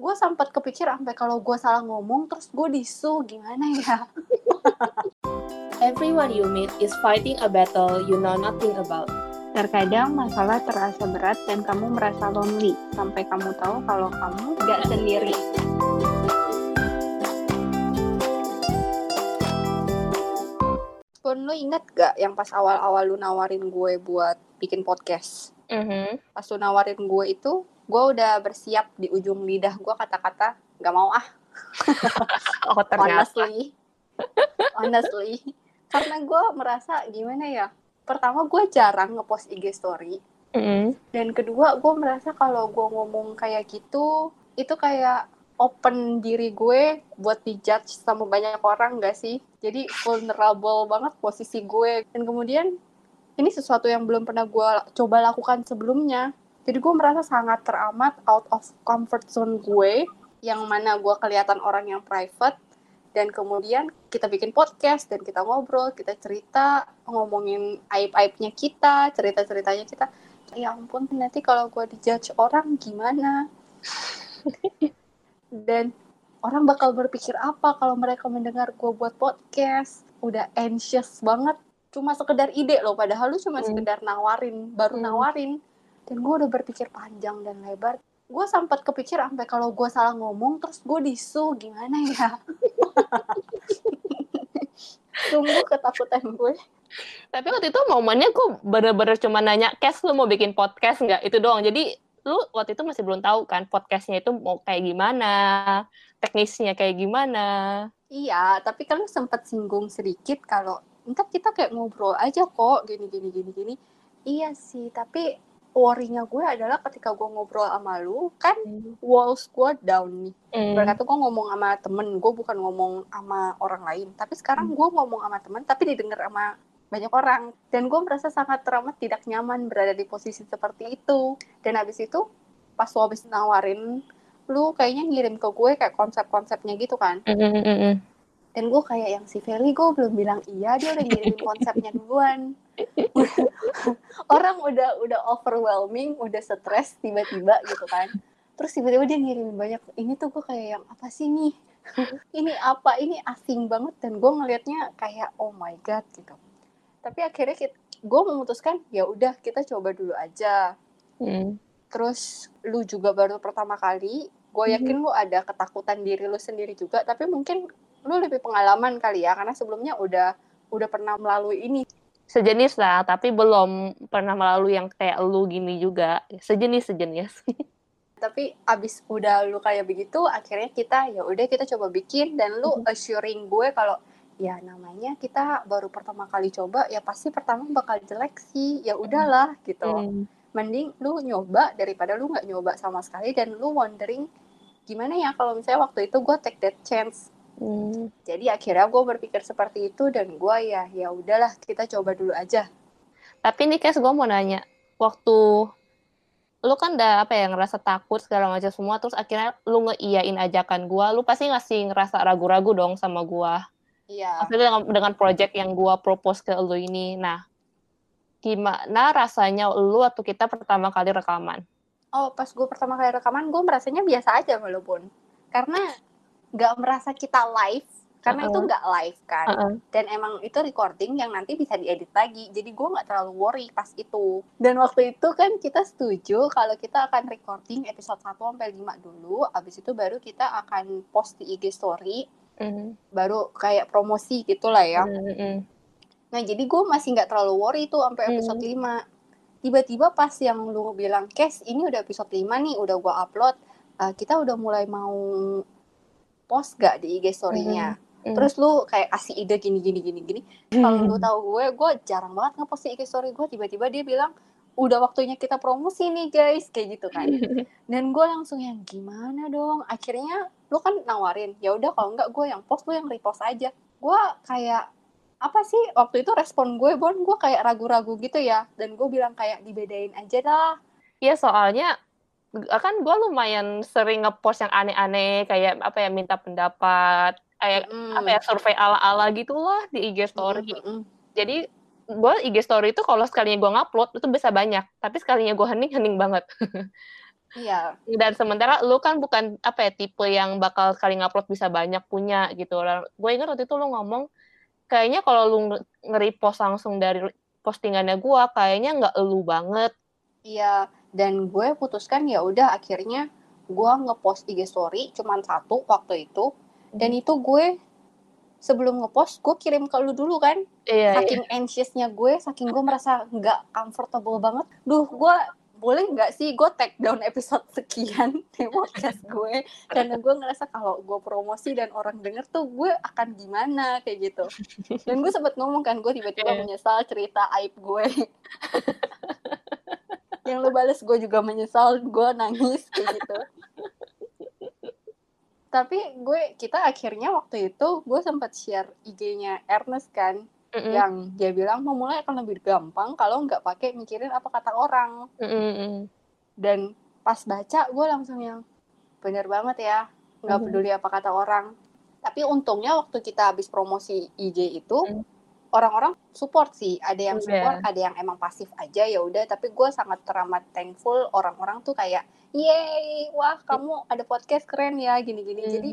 gue sempat kepikir sampai kalau gue salah ngomong terus gue disu gimana ya Everyone you meet is fighting a battle you know nothing about. Terkadang masalah terasa berat dan kamu merasa lonely, sampai kamu tahu kalau kamu gak sendiri. Pun lu inget gak yang pas awal-awal lu nawarin gue buat bikin podcast? Mhm. Pas lu nawarin gue itu, gue udah bersiap di ujung lidah gue kata-kata gak mau ah. Oh ternyata. Honestly. Honestly. Karena gue merasa gimana ya, pertama gue jarang ngepost IG story. Mhm. Dan kedua, gue merasa kalau gue ngomong kayak gitu, itu kayak open diri gue buat dijudge sama banyak orang gak sih? Jadi vulnerable banget posisi gue. Dan kemudian, ini sesuatu yang belum pernah gue coba lakukan sebelumnya. Jadi gue merasa sangat teramat out of comfort zone gue, yang mana gue kelihatan orang yang private, dan kemudian kita bikin podcast dan kita ngobrol, kita cerita, ngomongin aib-aibnya kita, cerita-ceritanya kita. Ya ampun, nanti kalau gue dijudge orang gimana? Dan orang bakal berpikir apa kalau mereka mendengar gue buat podcast? Udah anxious banget. Cuma sekedar ide loh, padahal lu cuma Hmm. sekedar nawarin, baru Hmm. nawarin. Dan gue udah berpikir panjang dan lebar. Gue sempat kepikir sampai kalau gue salah ngomong, terus gue disu gimana ya? Sungguh ketakutan gue. Tapi waktu itu momennya gue bener-bener cuma nanya, Kes lu mau bikin podcast nggak? Itu doang. Jadi lu waktu itu masih belum tahu kan podcastnya itu mau kayak gimana, teknisnya kayak gimana. Iya, tapi kan lu sempat singgung sedikit kalau entar kita kayak ngobrol aja kok, gini gini gini gini. Iya sih, tapi worry-nya gue adalah ketika gue ngobrol sama lu, kan walls gue down nih. Hmm. Berkata gue ngomong sama temen, gue bukan ngomong sama orang lain. Tapi sekarang gue ngomong sama temen, tapi didengar sama banyak orang. Dan gue merasa sangat teramat tidak nyaman berada di posisi seperti itu. Dan habis itu, pas lu habis nawarin, lu kayaknya ngirim ke gue kayak konsep-konsepnya gitu kan. Mm, mm, mm, mm. Dan gue kayak yang si Feli, gue belum bilang iya, dia udah ngirimin konsepnya duluan. Orang udah udah overwhelming, udah stres tiba-tiba gitu kan. Terus tiba-tiba dia ngirimin banyak, ini tuh gue kayak yang apa sih nih? ini apa? Ini asing banget dan gue ngelihatnya kayak oh my god gitu. Tapi akhirnya gue memutuskan ya udah kita coba dulu aja. Mm. Terus lu juga baru pertama kali, gue yakin lu ada ketakutan diri lu sendiri juga, tapi mungkin lu lebih pengalaman kali ya, karena sebelumnya udah udah pernah melalui ini. Sejenis lah, tapi belum pernah melalui yang kayak lu gini juga. Sejenis sejenis. Tapi abis udah lu kayak begitu, akhirnya kita ya udah kita coba bikin dan lu assuring gue kalau ya namanya kita baru pertama kali coba, ya pasti pertama bakal jelek sih, ya udahlah gitu. Hmm. Mending lu nyoba daripada lu nggak nyoba sama sekali dan lu wondering gimana ya kalau misalnya waktu itu gue take that chance Hmm. Jadi akhirnya gue berpikir seperti itu dan gue ya ya udahlah kita coba dulu aja. Tapi nih Kes, gue mau nanya, waktu lu kan udah apa ya ngerasa takut segala macam semua, terus akhirnya lu ngeiyain ajakan gua, lu pasti ngasih ngerasa ragu-ragu dong sama gua. Iya. Maksudnya dengan, dengan project yang gua propose ke lu ini. Nah, gimana rasanya lu waktu kita pertama kali rekaman? Oh pas gue pertama kali rekaman gue merasanya biasa aja walaupun karena nggak merasa kita live karena itu Uh-uh. nggak live kan Heeh. dan emang itu recording yang nanti bisa diedit lagi jadi gue nggak terlalu worry pas itu dan waktu itu kan kita setuju kalau kita akan recording episode 1 sampai 5 dulu abis itu baru kita akan post di IG story Mhm. baru kayak promosi gitulah ya Mhm. Nah, jadi gue masih nggak terlalu worry tuh sampai Hmm. episode 5. Tiba-tiba pas yang lu bilang, Kes, ini udah episode 5 nih, udah gue upload. eh, kita udah mulai mau post gak di IG story-nya. Hmm. Terus lu kayak kasih ide gini, gini, gini, gini. Kalau lu tahu gue, gue jarang banget ngepost di IG story gue. Tiba-tiba dia bilang, udah waktunya kita promosi nih guys, kayak gitu kan. Dan gue langsung yang gimana dong? Akhirnya lu kan nawarin, ya udah kalau nggak gue yang post, lu yang repost aja. Gue kayak apa sih waktu itu respon gue Bon gue kayak ragu-ragu gitu ya dan gue bilang kayak dibedain aja dah Iya soalnya kan gue lumayan sering ngepost yang aneh-aneh kayak apa ya minta pendapat kayak Mm. apa ya survei ala-ala gitulah di IG story. Mm-mm. Jadi gue IG story itu kalau sekalinya gue ngupload itu bisa banyak, tapi sekalinya gue hening hening banget. Iya. Dan sementara lu kan bukan apa ya tipe yang bakal sekali ngupload bisa banyak punya gitu. Gue ingat waktu itu lu ngomong kayaknya kalau lu nge-repost langsung dari postingannya gue kayaknya nggak lu banget. Iya, dan gue putuskan ya udah akhirnya gue ngepost IG story cuman satu waktu itu. Dan itu gue sebelum ngepost gue kirim ke lu dulu kan. Iya, iya. saking anxiousnya gue saking gue merasa nggak comfortable banget. Duh gue boleh nggak sih gue take down episode sekian di podcast gue? Karena gue ngerasa kalau gue promosi dan orang denger tuh gue akan gimana kayak gitu. Dan gue sempet ngomong kan gue tiba-tiba Iya. menyesal cerita aib gue yang lu bales gue juga menyesal gue nangis kayak gitu tapi gue kita akhirnya waktu itu gue sempat share IG-nya Ernest kan Mm-mm. yang dia bilang memulai akan lebih gampang kalau nggak pakai mikirin apa kata orang Mm-mm. dan pas baca gue langsung yang bener banget ya nggak Mhm. peduli apa kata orang tapi untungnya waktu kita habis promosi IG itu Mm. Orang-orang support sih ada yang Iya. support ada yang emang pasif aja ya udah tapi gue sangat teramat thankful orang-orang tuh kayak yeay wah kamu ada podcast keren ya gini-gini Hmm. jadi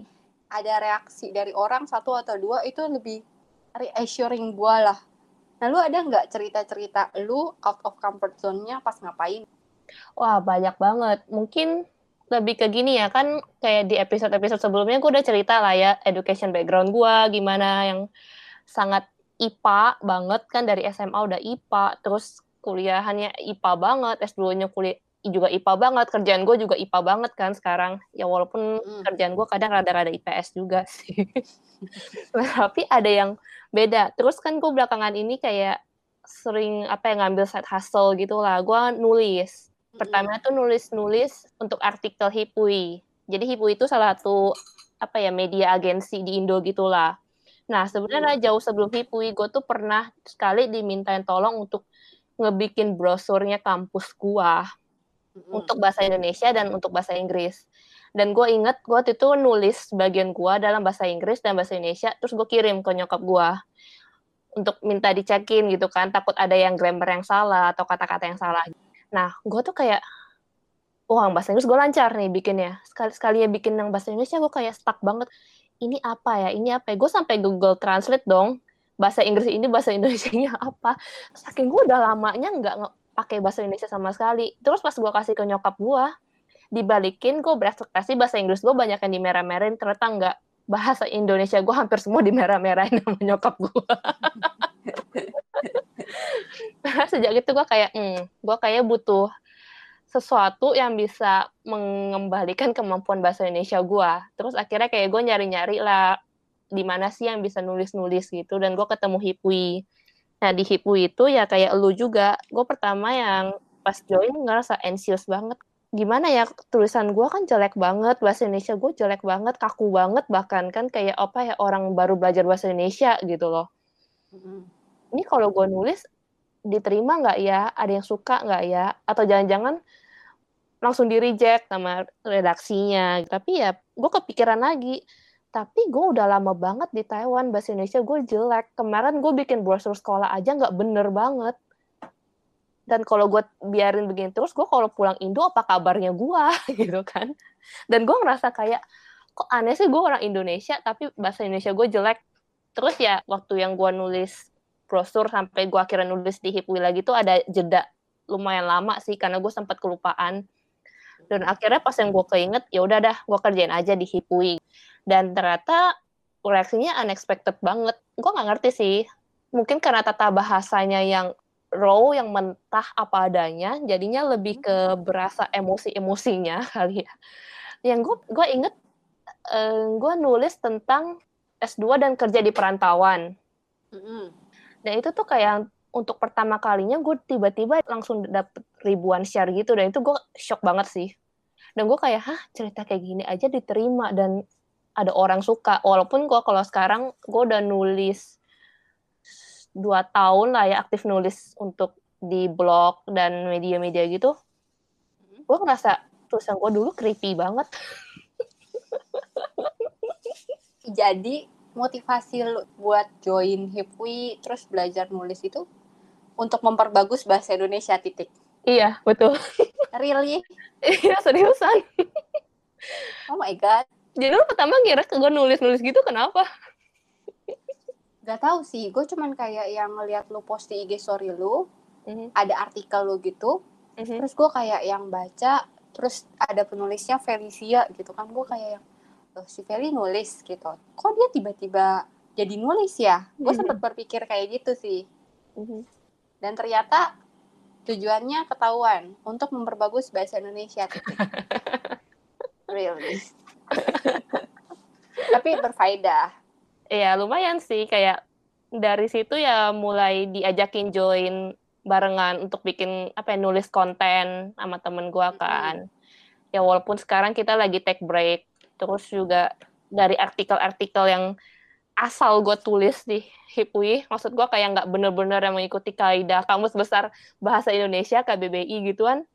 ada reaksi dari orang satu atau dua itu lebih reassuring gue lah nah lu ada nggak cerita-cerita lu out of comfort zone-nya pas ngapain Wah, banyak banget. Mungkin lebih ke gini ya, kan kayak di episode-episode sebelumnya gue udah cerita lah ya, education background gue, gimana yang sangat IPA banget, kan dari SMA udah IPA, terus kuliahannya IPA banget, S2-nya kuliah juga IPA banget, kerjaan gue juga IPA banget kan sekarang. Ya walaupun Mm. kerjaan gue kadang rada-rada IPS juga sih. Tapi ada yang beda. Terus kan gue belakangan ini kayak sering apa ya ngambil side hustle gitu lah. Gue nulis. Pertama tuh nulis-nulis untuk artikel Hipui. Jadi Hipui itu salah satu apa ya media agensi di Indo gitulah. Nah sebenarnya jauh sebelum Hipui, gue tuh pernah sekali dimintain tolong untuk ngebikin brosurnya kampus gua Mm-mm. untuk bahasa Indonesia dan untuk bahasa Inggris. Dan gue inget gue waktu itu nulis bagian gua dalam bahasa Inggris dan bahasa Indonesia, terus gue kirim ke nyokap gua untuk minta dicekin gitu kan, takut ada yang grammar yang salah atau kata-kata yang salah. Nah, gue tuh kayak, wah bahasa Inggris gue lancar nih bikinnya. Sekali sekalinya bikin yang bahasa Indonesia gue kayak stuck banget. Ini apa ya? Ini apa? ya? Gue sampai Google Translate dong. Bahasa Inggris ini bahasa Indonesia-nya apa? Saking gue udah lamanya nggak pakai bahasa Indonesia sama sekali. Terus pas gue kasih ke nyokap gue, dibalikin gue berekspektasi bahasa Inggris gue banyak yang dimerah-merahin, ternyata nggak. Bahasa Indonesia gue hampir semua dimerah-merahin sama nyokap gue. Nah, sejak itu gue kayak, hmm, gue kayak butuh sesuatu yang bisa mengembalikan kemampuan bahasa Indonesia gue. Terus akhirnya kayak gue nyari-nyari lah di mana sih yang bisa nulis-nulis gitu. Dan gue ketemu Hipui. Nah di Hipui itu ya kayak lu juga. Gue pertama yang pas join ngerasa anxious banget. Gimana ya tulisan gue kan jelek banget. Bahasa Indonesia gue jelek banget, kaku banget. Bahkan kan kayak apa ya orang baru belajar bahasa Indonesia gitu loh. Ini kalau gue nulis diterima nggak ya? Ada yang suka nggak ya? Atau jangan-jangan langsung di reject sama redaksinya. Tapi ya gue kepikiran lagi. Tapi gue udah lama banget di Taiwan bahasa Indonesia gue jelek. Kemarin gue bikin brosur sekolah aja nggak bener banget. Dan kalau gue biarin begini terus, gue kalau pulang Indo apa kabarnya gue gitu kan? Dan gue ngerasa kayak kok aneh sih gue orang Indonesia tapi bahasa Indonesia gue jelek. Terus ya waktu yang gue nulis brosur sampai gue akhirnya nulis di lagi tuh ada jeda lumayan lama sih karena gue sempat kelupaan dan akhirnya pas yang gue keinget ya udah dah gue kerjain aja di Hipwi dan ternyata reaksinya unexpected banget. Gue nggak ngerti sih. Mungkin karena tata bahasanya yang raw yang mentah apa adanya jadinya lebih ke berasa emosi-emosinya kali ya. Yang gue gue inget eh, gue nulis tentang S2 dan kerja di perantauan. Mm-mm. dan itu tuh kayak untuk pertama kalinya gue tiba-tiba langsung dapet ribuan share gitu. Dan itu gue shock banget sih. Dan gue kayak hah cerita kayak gini aja diterima dan ada orang suka. Walaupun gue kalau sekarang gue udah nulis dua tahun lah ya aktif nulis untuk di blog dan media-media gitu. Gue ngerasa tulisan gue dulu creepy banget. Jadi motivasi lu buat join Hipwi terus belajar nulis itu untuk memperbagus bahasa Indonesia titik. iya betul Really? Iya seriusan. Oh my god. Jadi lu pertama ngira ke gue nulis-nulis gitu kenapa? Gak tahu sih, gue cuman kayak yang ngeliat lu post di IG story lu, Mhm, ada artikel lu gitu, mhm. terus gue kayak yang baca, terus ada penulisnya Felicia gitu kan, gue kayak yang, loh si Feli nulis gitu, kok dia tiba-tiba jadi nulis ya? Gue Mhm. sempat berpikir kayak gitu sih, Mhm. Dan ternyata tujuannya ketahuan untuk memperbagus bahasa Indonesia. titik. really. Tapi berfaedah. Iya lumayan sih kayak dari situ ya mulai diajakin join barengan untuk bikin apa ya nulis konten sama temen gua kan. Ya walaupun sekarang kita lagi take break terus juga dari artikel-artikel yang asal gue tulis di Hipwi, maksud gua kayak nggak bener-bener yang mengikuti kaidah kamus besar bahasa Indonesia KBBI gituan.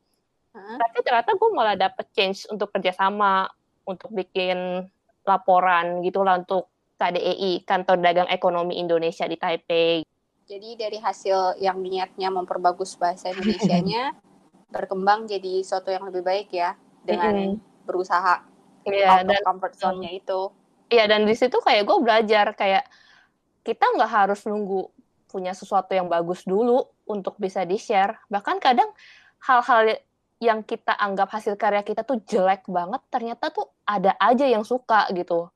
Hah? Tapi ternyata gue malah dapet change untuk kerjasama, untuk bikin laporan gitulah untuk KDEI, Kantor Dagang Ekonomi Indonesia di Taipei. Jadi dari hasil yang niatnya memperbagus bahasa Indonesianya berkembang jadi suatu yang lebih baik ya dengan berusaha Iya, out dan of comfort zone-nya itu. Iya dan di situ kayak gue belajar kayak kita nggak harus nunggu punya sesuatu yang bagus dulu untuk bisa di share. Bahkan kadang hal-hal yang kita anggap hasil karya kita tuh jelek banget, ternyata tuh ada aja yang suka gitu.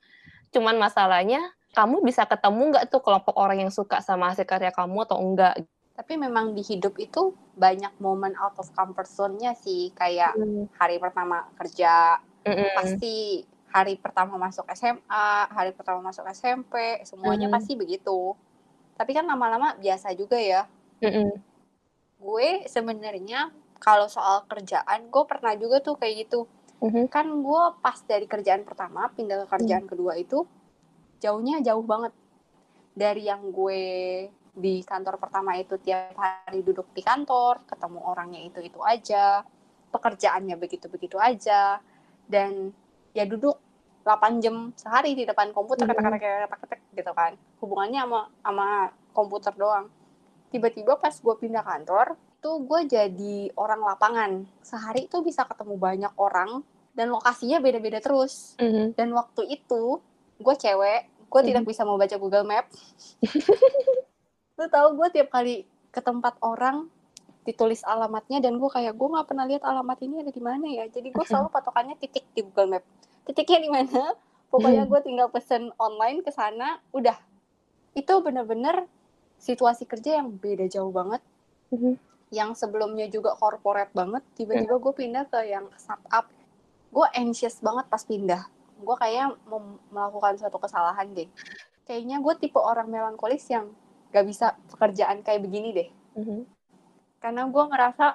Cuman masalahnya kamu bisa ketemu nggak tuh kelompok orang yang suka sama hasil karya kamu atau enggak? Tapi memang di hidup itu banyak momen out of comfort zone-nya sih kayak hari pertama kerja Mm-mm. pasti hari pertama masuk SMA, hari pertama masuk SMP, semuanya Mhm. pasti begitu. Tapi kan lama-lama biasa juga ya. Mm-mm. Gue sebenarnya kalau soal kerjaan, gue pernah juga tuh kayak gitu. Mhm. Kan gue pas dari kerjaan pertama pindah ke kerjaan kedua itu jauhnya jauh banget. Dari yang gue di kantor pertama itu tiap hari duduk di kantor, ketemu orangnya itu-itu aja, pekerjaannya begitu-begitu aja, dan ya duduk 8 jam sehari di depan komputer Mhm. ketek-ketek gitu kan. Hubungannya sama sama komputer doang. Tiba-tiba pas gue pindah kantor, tuh gue jadi orang lapangan. Sehari tuh bisa ketemu banyak orang dan lokasinya beda-beda terus. Mhm. Dan waktu itu gue cewek, gue Mhm. tidak bisa membaca Google Map. Lu tahu gue tiap kali ke tempat orang ditulis alamatnya dan gue kayak gue nggak pernah lihat alamat ini ada di mana ya. Jadi gue selalu patokannya titik di Google Map. Titiknya di mana? Pokoknya gue tinggal pesen online ke sana, udah. Itu bener-bener situasi kerja yang beda jauh banget. Mhm. Yang sebelumnya juga corporate banget, tiba-tiba gue pindah ke yang startup. Gue anxious banget pas pindah. Gue kayak mau melakukan suatu kesalahan deh. Kayaknya gue tipe orang melankolis yang gak bisa pekerjaan kayak begini deh. Mhm. Karena gue ngerasa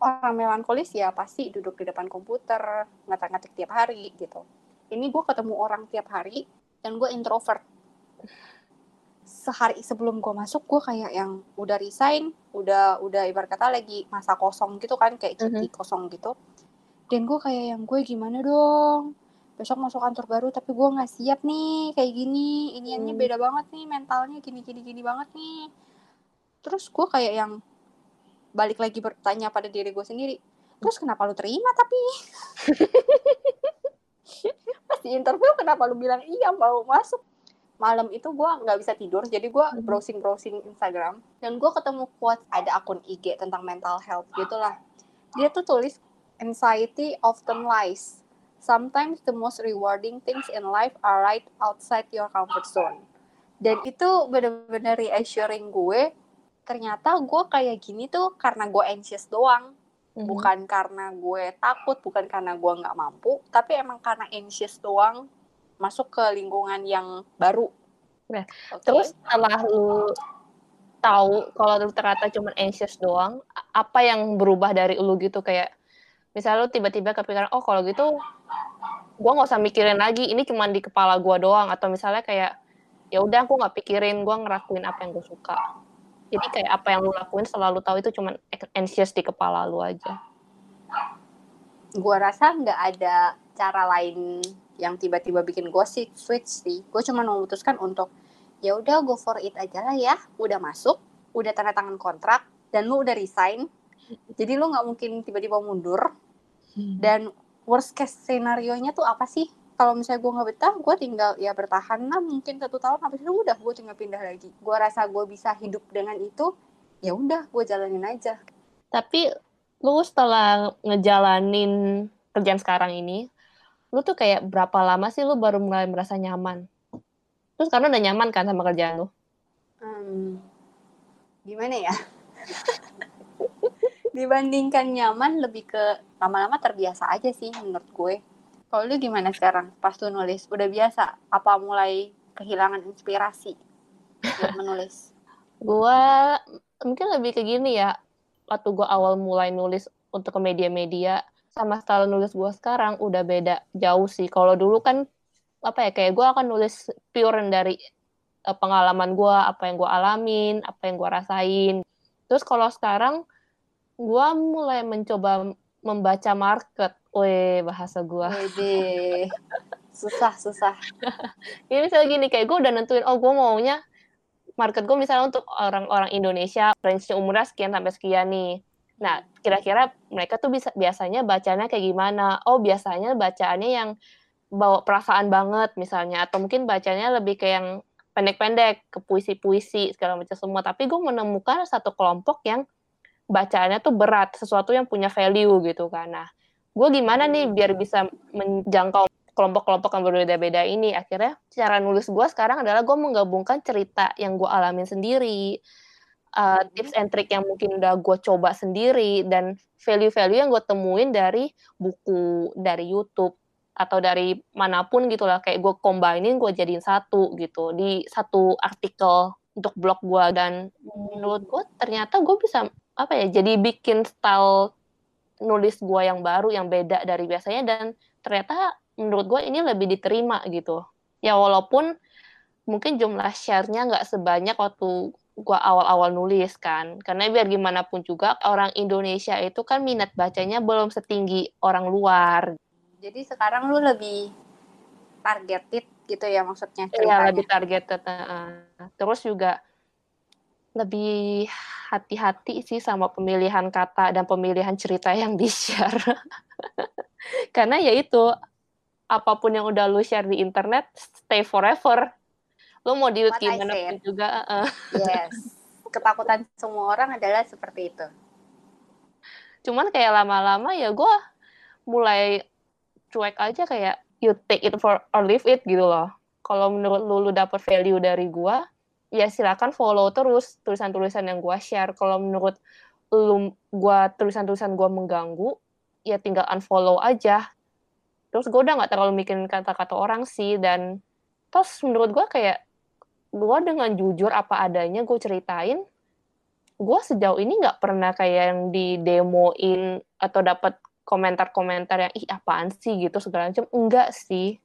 orang melankolis ya pasti duduk di depan komputer, ngetik-ngetik tiap hari gitu. Ini gue ketemu orang tiap hari dan gue introvert. Sehari sebelum gue masuk, gue kayak yang udah resign, udah udah ibarat kata lagi masa kosong gitu kan, kayak cuti kosong gitu. Dan gue kayak yang gue gimana dong? Besok masuk kantor baru tapi gue nggak siap nih kayak gini, iniannya Hmm. beda banget nih, mentalnya gini gini gini banget nih. Terus gue kayak yang balik lagi bertanya pada diri gue sendiri terus kenapa lu terima tapi? Pas di interview kenapa lu bilang iya mau masuk. Malam itu gue nggak bisa tidur jadi gue Mhm. browsing browsing Instagram dan gue ketemu quote ada akun IG tentang mental health gitulah. Dia tuh tulis anxiety often lies. Sometimes the most rewarding things in life are right outside your comfort zone. Dan itu bener-bener reassuring gue ternyata gue kayak gini tuh karena gue anxious doang Mhm. bukan karena gue takut bukan karena gue nggak mampu tapi emang karena anxious doang masuk ke lingkungan yang baru Nah, Oke. Terus setelah lu tahu kalau lu ternyata cuma anxious doang, apa yang berubah dari lu gitu kayak misalnya lu tiba-tiba kepikiran oh kalau gitu gua nggak usah mikirin lagi ini cuma di kepala gua doang atau misalnya kayak ya udah aku nggak pikirin gua ngelakuin apa yang gue suka. Jadi kayak apa yang lu lakuin selalu tahu itu cuma anxious di kepala lu aja. gue rasa nggak ada cara lain yang tiba-tiba bikin gue switch sih gue cuma memutuskan untuk ya udah go for it aja lah ya udah masuk udah tanda tangan kontrak dan lu udah resign Jadi lu nggak mungkin tiba-tiba mundur. Hmm. Dan worst case scenario-nya tuh apa sih? Kalau misalnya gue nggak betah, gue tinggal ya bertahan lah mungkin satu tahun habis itu udah gue tinggal pindah lagi. Gue rasa gue bisa hidup dengan itu, ya udah gue jalanin aja. Tapi lu setelah ngejalanin kerjaan sekarang ini, lu tuh kayak berapa lama sih lu baru mulai merasa nyaman? Terus karena udah nyaman kan sama kerjaan lu? Hmm, gimana ya? Dibandingkan nyaman lebih ke lama-lama terbiasa aja sih menurut gue. Kalau lu gimana sekarang pas lu nulis? Udah biasa? Apa mulai kehilangan inspirasi buat menulis? Gua mungkin lebih ke gini ya. Waktu gua awal mulai nulis untuk ke media-media sama style nulis gua sekarang udah beda jauh sih. Kalau dulu kan apa ya kayak gua akan nulis pure dari eh, pengalaman gua, apa yang gua alamin, apa yang gua rasain. Terus kalau sekarang gua mulai mencoba membaca market. Weh, bahasa gua. Wede. Susah, susah. Ini misalnya gini, kayak gue udah nentuin, oh gue maunya market gue misalnya untuk orang-orang Indonesia, range umurnya sekian sampai sekian nih. Nah, kira-kira mereka tuh bisa biasanya bacanya kayak gimana? Oh, biasanya bacaannya yang bawa perasaan banget misalnya, atau mungkin bacanya lebih kayak yang pendek-pendek, ke puisi-puisi, segala macam semua. Tapi gue menemukan satu kelompok yang bacaannya tuh berat, sesuatu yang punya value gitu kan. Nah, gue gimana nih biar bisa menjangkau kelompok-kelompok yang berbeda-beda ini? Akhirnya cara nulis gue sekarang adalah gue menggabungkan cerita yang gue alamin sendiri uh, tips and trick yang mungkin udah gue coba sendiri dan value-value yang gue temuin dari buku dari YouTube atau dari mana pun gitulah kayak gue combinein gue jadiin satu gitu di satu artikel untuk blog gue dan menurut gue ternyata gue bisa apa ya jadi bikin style nulis gue yang baru yang beda dari biasanya dan ternyata menurut gue ini lebih diterima gitu. Ya walaupun mungkin jumlah share-nya nggak sebanyak waktu gue awal-awal nulis kan. Karena biar gimana pun juga orang Indonesia itu kan minat bacanya belum setinggi orang luar. Jadi sekarang lu lebih targeted gitu ya maksudnya ya ceritanya. lebih targeted terus juga lebih hati-hati sih sama pemilihan kata dan pemilihan cerita yang di share karena ya itu apa pun yang udah lu share di internet stay forever. Lu mau di What gimana pun juga uh, Yes. Ketakutan semua orang adalah seperti itu. cuman kayak lama-lama ya gue mulai cuek aja kayak you take it for or leave it gitu loh. Kalau menurut lu lu dapet value dari gue ya silakan follow terus tulisan-tulisan yang gue share. Kalau menurut lu gua tulisan-tulisan gue mengganggu ya tinggal unfollow aja. Terus gue udah nggak terlalu mikirin kata-kata orang sih dan terus menurut gue kayak gue dengan jujur apa adanya gue ceritain gue sejauh ini nggak pernah kayak yang di demoin atau dapat komentar-komentar yang ih apaan sih? gitu segala macam. Enggak sih.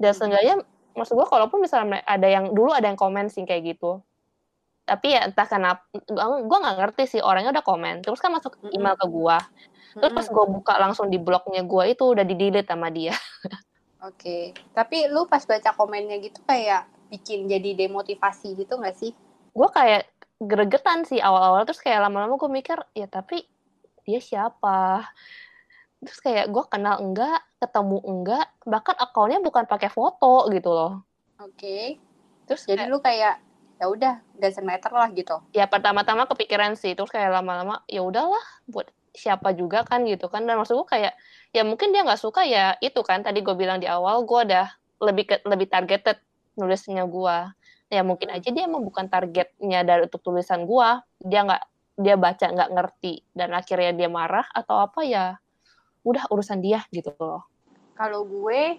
Dan seenggaknya maksud gue kalaupun misalnya ada yang dulu ada yang komen sih kayak gitu. Tapi ya entah kenapa gue nggak ngerti sih orangnya udah komen terus kan masuk email ke gue terus pas gue buka langsung di blognya gue itu udah di delete sama dia. Oke. Tapi lu pas baca komennya gitu kayak bikin jadi demotivasi gitu nggak sih? gue kayak gregetan sih awal-awal terus kayak lama-lama gue mikir ya tapi dia siapa terus kayak gue kenal enggak ketemu enggak bahkan akunnya bukan pakai foto gitu loh Oke. terus Jadi kayak, lu kayak ya udah doesn't matter lah gitu. ya pertama-tama kepikiran sih terus kayak lama-lama ya udahlah buat siapa juga kan gitu kan dan maksud gue kayak ya mungkin dia nggak suka ya itu kan tadi gue bilang di awal gue udah lebih ke, lebih targeted nulisnya gue ya mungkin aja dia emang bukan targetnya dari untuk tulisan gue dia nggak dia baca nggak ngerti dan akhirnya dia marah atau apa ya udah urusan dia gitu loh Kalau gue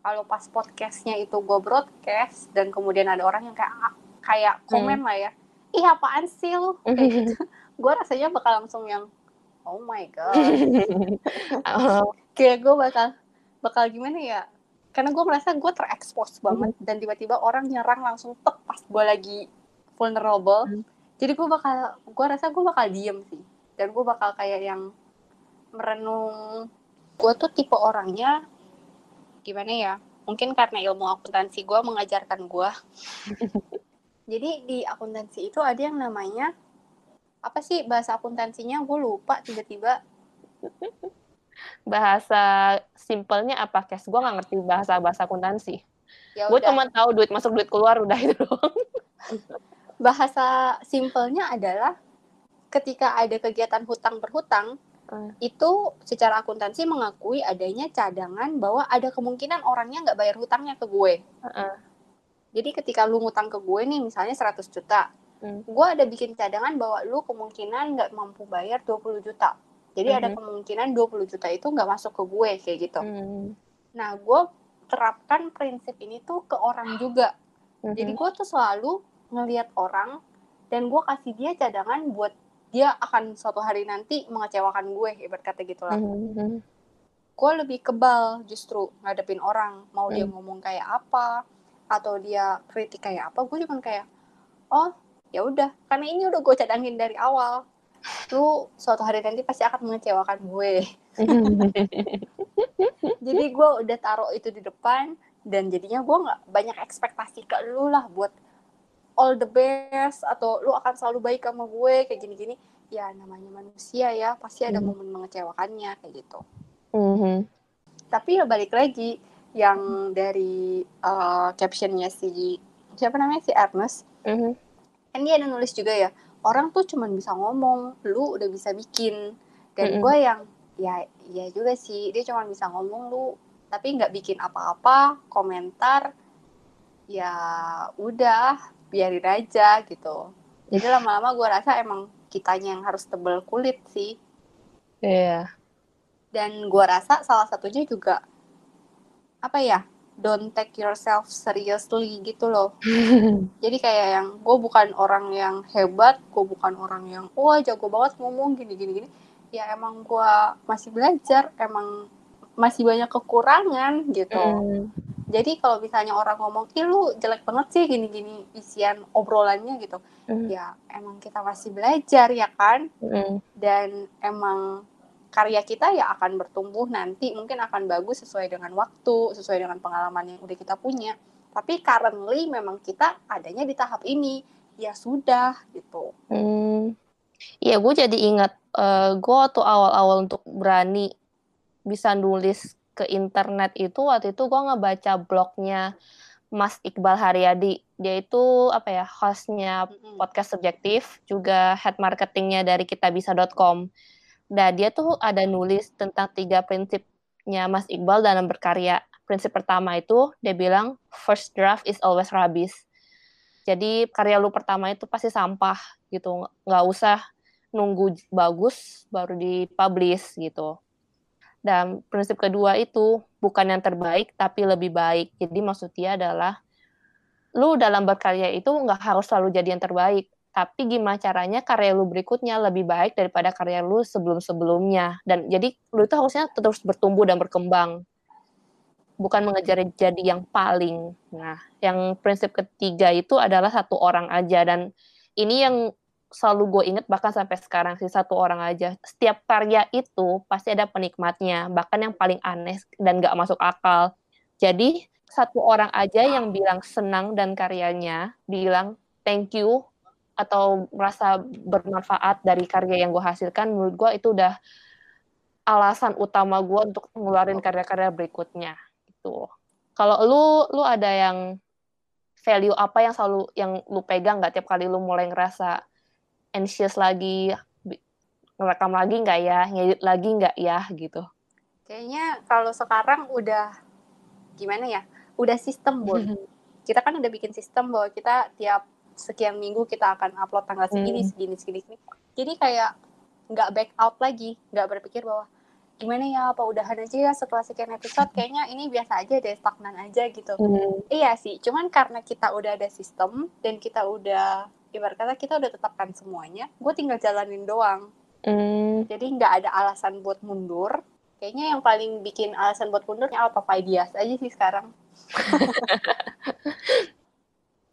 kalau pas podcastnya itu gue broadcast dan kemudian ada orang yang kayak kayak komen lah ya, ih apaan sih lu? Kayak gitu. gue rasanya bakal langsung yang oh my god. Oh, kayak gue bakal bakal gimana ya karena gue merasa gue terekspos banget dan tiba-tiba orang nyerang langsung tek pas gue lagi vulnerable Hmm. jadi gue bakal gue rasa gue bakal diem sih dan gue bakal kayak yang merenung. Gue tuh tipe orangnya gimana ya mungkin karena ilmu akuntansi gue mengajarkan gue jadi di akuntansi itu ada yang namanya apa sih bahasa akuntansinya? Gue lupa tiba-tiba. Bahasa simpelnya apa kes? Gue nggak ngerti bahasa bahasa akuntansi. Ya gue cuma tahu duit masuk duit keluar udah itu doang. Bahasa simpelnya adalah ketika ada kegiatan hutang berhutang Hmm. itu secara akuntansi mengakui adanya cadangan bahwa ada kemungkinan orangnya nggak bayar hutangnya ke gue. Heeh. Jadi ketika lu ngutang ke gue nih misalnya 100 juta, Hmm. gue ada bikin cadangan bahwa lu kemungkinan nggak mampu bayar 20 juta. Jadi ada Mhm. kemungkinan 20 juta itu nggak masuk ke gue kayak gitu. Hmm. Nah, gue terapkan prinsip ini tuh ke orang juga. Jadi Mhm. gue tuh selalu ngelihat orang dan gue kasih dia cadangan buat dia akan suatu hari nanti mengecewakan gue, ibarat kata gitu lah. Mhm. Gue lebih kebal justru ngadepin orang, mau dia Hmm. ngomong kayak apa atau dia kritik kayak apa, gue cuma kayak, oh ya udah, karena ini udah gue cadangin dari awal. Lu suatu hari nanti pasti akan mengecewakan gue. Jadi gue udah taruh itu di depan dan jadinya gue nggak banyak ekspektasi ke lu lah buat all the best atau lu akan selalu baik sama gue kayak gini-gini. Ya namanya manusia ya pasti ada Hmm. momen mengecewakannya kayak gitu. Mhm. Tapi ya balik lagi yang dari uh, captionnya si siapa namanya si Ernest Mhm. kan dia ada nulis juga ya orang tuh cuman bisa ngomong lu udah bisa bikin dan Mm-mm. gue yang ya ya juga sih dia cuman bisa ngomong lu tapi nggak bikin apa-apa komentar ya udah biarin aja gitu. Jadi lama-lama gue rasa emang kitanya yang harus tebel kulit sih. Iya. dan gue rasa salah satunya juga apa ya don't take yourself seriously gitu loh. Jadi kayak yang gue bukan orang yang hebat gue bukan orang yang wah jago banget ngomong gini gini gini. Ya emang gue masih belajar emang masih banyak kekurangan gitu. Mhm. Jadi kalau misalnya orang ngomong ih lu jelek banget sih gini gini isian obrolannya gitu Mhm. ya emang kita masih belajar ya kan Mhm. dan emang karya kita ya akan bertumbuh nanti mungkin akan bagus sesuai dengan waktu sesuai dengan pengalaman yang udah kita punya tapi currently memang kita adanya di tahap ini ya sudah gitu Hmm. Iya, gue jadi ingat eh gue waktu awal-awal untuk berani bisa nulis ke internet itu waktu itu gue ngebaca blognya Mas Iqbal Haryadi. Dia itu apa ya hostnya podcast subjektif, juga head marketingnya dari kitabisa.com. Nah, dia tuh ada nulis tentang tiga prinsipnya Mas Iqbal dalam berkarya. Prinsip pertama itu dia bilang first draft is always rubbish. Jadi karya lu pertama itu pasti sampah gitu, nggak usah nunggu bagus baru dipublish gitu. Dan prinsip kedua itu bukan yang terbaik tapi lebih baik. Jadi maksud dia adalah lu dalam berkarya itu nggak harus selalu jadi yang terbaik, tapi gimana caranya karya lu berikutnya lebih baik daripada karya lu sebelum-sebelumnya. Dan jadi lu itu harusnya terus bertumbuh dan berkembang. Bukan mengejar jadi yang paling. Nah, yang prinsip ketiga itu adalah satu orang aja dan ini yang selalu gue inget bahkan sampai sekarang sih satu orang aja. Setiap karya itu pasti ada penikmatnya, bahkan yang paling aneh dan gak masuk akal. Jadi satu orang aja yang bilang senang dan karyanya bilang thank you atau merasa bermanfaat dari karya yang gue hasilkan menurut gue itu udah alasan utama gue untuk ngeluarin karya-karya berikutnya gitu. Kalau lu lu ada yang value apa yang selalu yang lu pegang nggak tiap kali lu mulai ngerasa anxious lagi ngerekam lagi nggak ya ngedit lagi nggak ya gitu kayaknya kalau sekarang udah gimana ya udah sistem Bun. kita kan udah bikin sistem bahwa kita tiap sekian minggu kita akan upload tanggal segini Hmm. segini segini segini jadi kayak nggak back out lagi nggak berpikir bahwa gimana ya apa udahan aja ya setelah sekian episode kayaknya ini biasa aja deh stagnan aja gitu iya sih cuman karena kita udah ada sistem dan kita udah ibarat kata kita udah tetapkan semuanya gue tinggal jalanin doang. Hmm. jadi nggak ada alasan buat mundur. Kayaknya yang paling bikin alasan buat mundurnya out of ideas aja sih sekarang.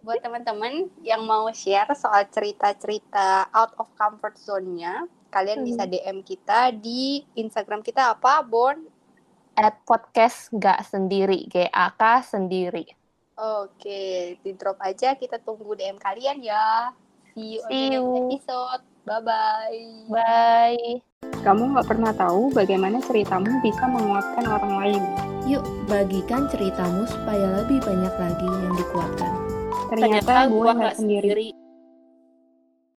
Buat teman-teman yang mau share soal cerita-cerita out of comfort zone-nya kalian Hmm. bisa DM kita di Instagram kita apa Bon? At podcast nggak sendiri GAK sendiri oke di drop aja kita tunggu DM kalian ya see you on the See you. next episode Bye-bye. Bye. Kamu nggak pernah tahu bagaimana ceritamu bisa menguatkan orang lain. Yuk, bagikan ceritamu supaya lebih banyak lagi yang dikuatkan. Ternyata, gue gua nggak sendiri.